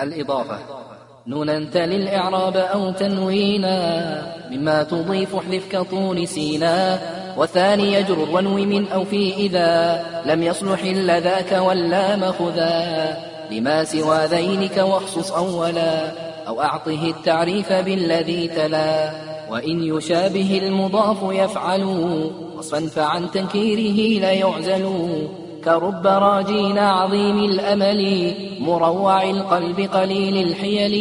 الإضافة. نونا تل الإعراب أو تنوينا مما تضيف احذف كطول سينا وثاني يجر ونو من أو في إذا لم يصلح إلا ذاك ولا مخذا. لما سوى ذينك واخصص أولا أو أعطه التعريف بالذي تلا. وإن يشابه المضاف يفعل وصفا فعن تنكيره لا يعزل. كرب راجين عظيم الأمل مروع القلب قليل الحيل.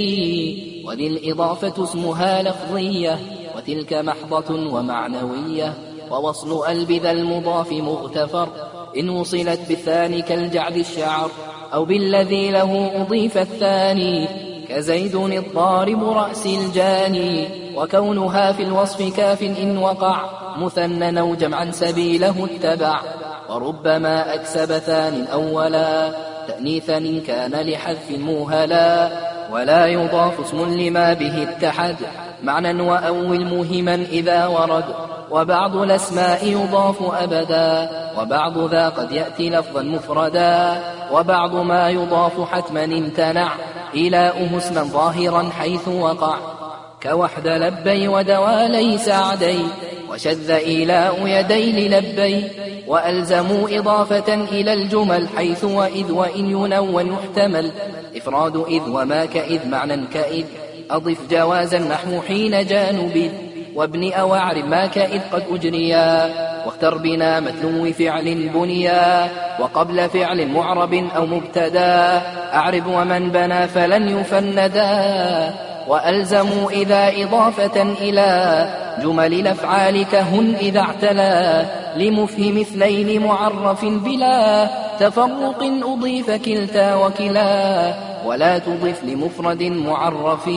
وذي الإضافة اسمها لفظية وتلك محضة ومعنوية. ووصل ألب ذا المضاف مغتفر إن وصلت بالثاني كالجعد الشعر. أو بالذي له أضيف الثاني كزيد الضارب رأس الجاني وكونها في الوصف كاف إن وقع مثنى أو جمعا سبيله اتبع. وربما أكسب ثان أولا تأنيثا إن كان لحذف موهلا ولا يضاف اسم لما به اتحد. معنى وأول مهما إذا ورد وبعض الأسماء يضاف أبدا وبعض ذا قد يأتي لفظا مفردا وبعض ما يضاف حتما امتنع. إلاؤه اسما ظاهرا حيث وقع. كوحد لبي ودوالي سعدي وشذ إيلاء يدي للبي. وألزموا إضافة إلى الجمل حيث وإذ وإن ينون يحتمل. إفراد إذ وما كإذ معنى كإذ. أضف جوازا نحو حين جانب وابن أوعر ما كإذ قد أجريا واختر بنا متلو فعل بنيا وقبل فعل معرب أو مبتدا أعرب ومن بنى فلن يفندا وألزموا إذا إضافة إلى جمل الأفعال كهن إذا اعتلى لمفهم اثنين معرف بلا تفرق أضيف كلتا وكلا ولا تضف لمفرد معرف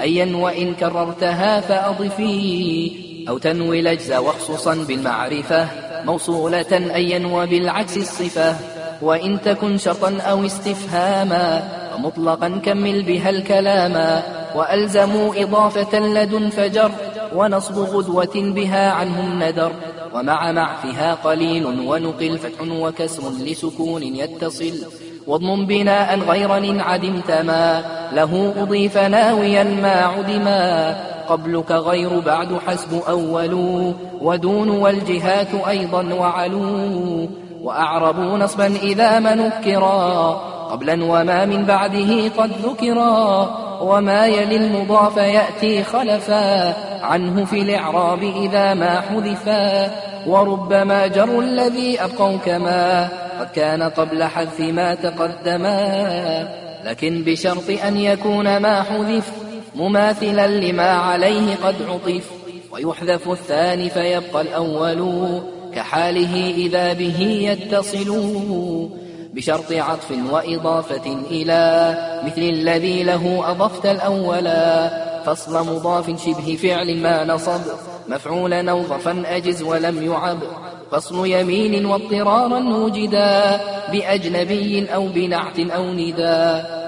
أيا وإن كررتها فأضفي أو تنوي الأجز وخصوصا بالمعرفة موصولة أيا وبالعكس الصفة وإن تكن شرطا أو استفهاما ومطلقا كمل بها الكلاما وألزموا إضافة لدن فجر ونصب غدوة بها عنه الندر ومع معفها قليل ونقل فتح وكسر لسكون يتصل. واضم بناء غير إن عدمت ما. له أضيف ناويا ما عدما. قبلك غير بعد حسب أول. ودون والجهات أيضا وعلو. وأعربوا نصبا إذا ما نكرا. قبلا وما من بعده قد ذكرا. وما يلي المضاف يأتي خلفا. عنه في الإعراب إذا ما حذفا. وربما جر الذي أبقوا كما. قد كان قبل حذف ما تقدما. لكن بشرط أن يكون ما حذف مماثلا لما عليه قد عطف. ويحذف الثاني فيبقى الأول كحاله إذا به يتصل. بشرط عطف وإضافة إلى مثل الذي له أضفت الأولا. فصل مضاف شبه فعل ما نصب مفعولا أو ظفا أجز ولم يعب. فصل يمين واضطرارا وجدا بأجنبي أو بنعت أو نداء